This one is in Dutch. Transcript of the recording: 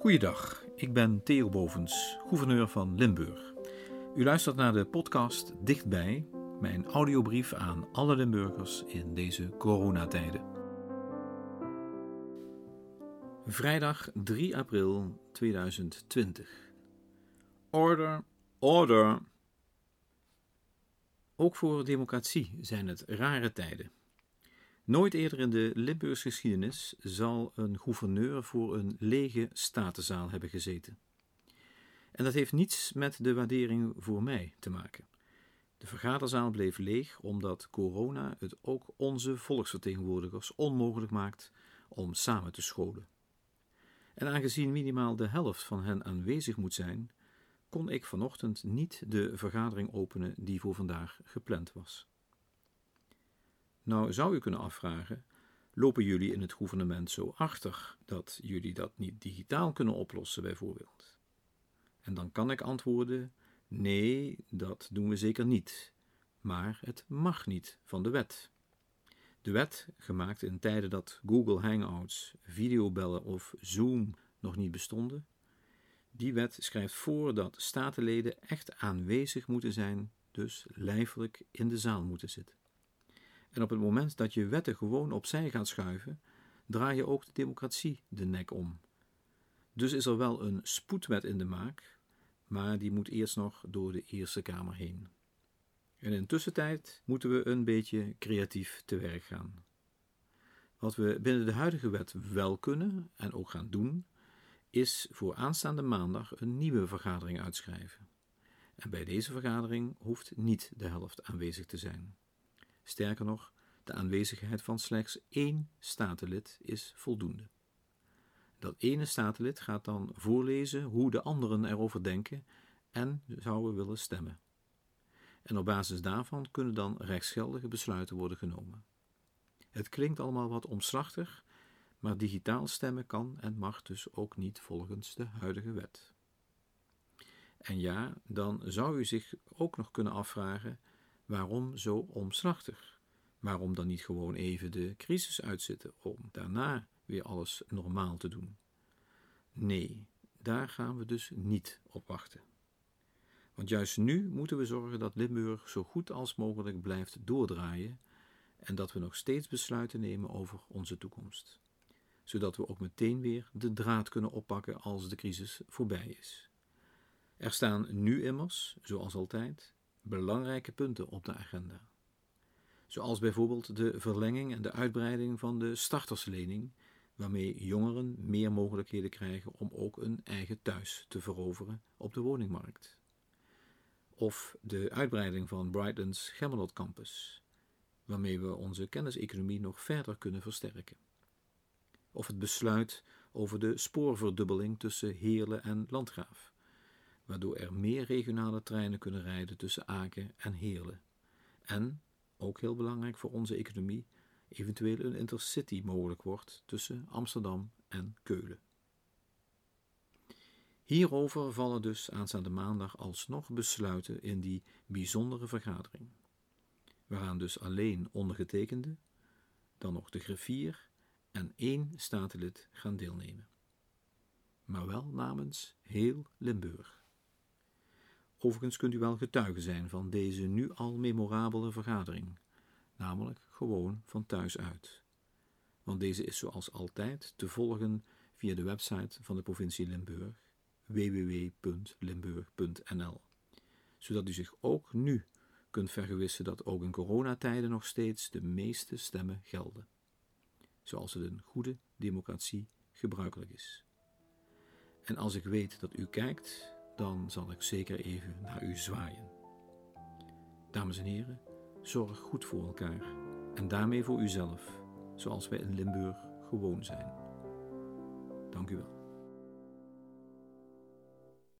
Goeiedag, ik ben Theo Bovens, gouverneur van Limburg. U luistert naar de podcast Dichtbij, mijn audiobrief aan alle Limburgers in deze coronatijden. Vrijdag 3 april 2020. Order, order. Ook voor democratie zijn het rare tijden. Nooit eerder in de Limburgse geschiedenis zal een gouverneur voor een lege statenzaal hebben gezeten. En dat heeft niets met de waardering voor mij te maken. De vergaderzaal bleef leeg omdat corona het ook onze volksvertegenwoordigers onmogelijk maakt om samen te scholen. En aangezien minimaal de helft van hen aanwezig moet zijn, kon ik vanochtend niet de vergadering openen die voor vandaag gepland was. Nou zou u kunnen afvragen: lopen jullie in het gouvernement zo achter dat jullie dat niet digitaal kunnen oplossen, bijvoorbeeld? En dan kan ik antwoorden: nee, dat doen we zeker niet. Maar het mag niet van de wet. De wet, gemaakt in tijden dat Google Hangouts, videobellen of Zoom nog niet bestonden, die wet schrijft voor dat statenleden echt aanwezig moeten zijn, dus lijfelijk in de zaal moeten zitten. En op het moment dat je wetten gewoon opzij gaat schuiven, draai je ook de democratie de nek om. Dus is er wel een spoedwet in de maak, maar die moet eerst nog door de Eerste Kamer heen. En in tussentijd moeten we een beetje creatief te werk gaan. Wat we binnen de huidige wet wel kunnen en ook gaan doen, is voor aanstaande maandag een nieuwe vergadering uitschrijven. En bij deze vergadering hoeft niet de helft aanwezig te zijn. Sterker nog, de aanwezigheid van slechts één statenlid is voldoende. Dat ene statenlid gaat dan voorlezen hoe de anderen erover denken en zouden willen stemmen. En op basis daarvan kunnen dan rechtsgeldige besluiten worden genomen. Het klinkt allemaal wat omslachtig, maar digitaal stemmen kan en mag dus ook niet volgens de huidige wet. En ja, dan zou u zich ook nog kunnen afvragen Waarom zo omslachtig? Waarom dan niet gewoon even de crisis uitzitten om daarna weer alles normaal te doen? Nee, daar gaan we dus niet op wachten. Want juist nu moeten we zorgen dat Limburg zo goed als mogelijk blijft doordraaien en dat we nog steeds besluiten nemen over onze toekomst. Zodat we ook meteen weer de draad kunnen oppakken als de crisis voorbij is. Er staan nu immers, zoals altijd, belangrijke punten op de agenda. Zoals bijvoorbeeld de verlenging en de uitbreiding van de starterslening, waarmee jongeren meer mogelijkheden krijgen om ook een eigen thuis te veroveren op de woningmarkt. Of de uitbreiding van Brightlands Gemmelot Campus, waarmee we onze kenniseconomie nog verder kunnen versterken. Of het besluit over de spoorverdubbeling tussen Heerlen en Landgraaf, waardoor er meer regionale treinen kunnen rijden tussen Aken en Heerlen. En, ook heel belangrijk voor onze economie, eventueel een intercity mogelijk wordt tussen Amsterdam en Keulen. Hierover vallen dus aanstaande maandag alsnog besluiten in die bijzondere vergadering, waaraan dus alleen ondergetekende, dan nog de griffier en één statenlid gaan deelnemen. Maar wel namens heel Limburg. Overigens kunt u wel getuige zijn van deze nu al memorabele vergadering, namelijk gewoon van thuis uit. Want deze is zoals altijd te volgen via de website van de provincie Limburg www.limburg.nl, zodat u zich ook nu kunt vergewissen dat ook in coronatijden nog steeds de meeste stemmen gelden, zoals het een goede democratie gebruikelijk is. En als ik weet dat u kijkt, dan zal ik zeker even naar u zwaaien. Dames en heren, zorg goed voor elkaar en daarmee voor uzelf, zoals wij in Limburg gewoon zijn. Dank u wel.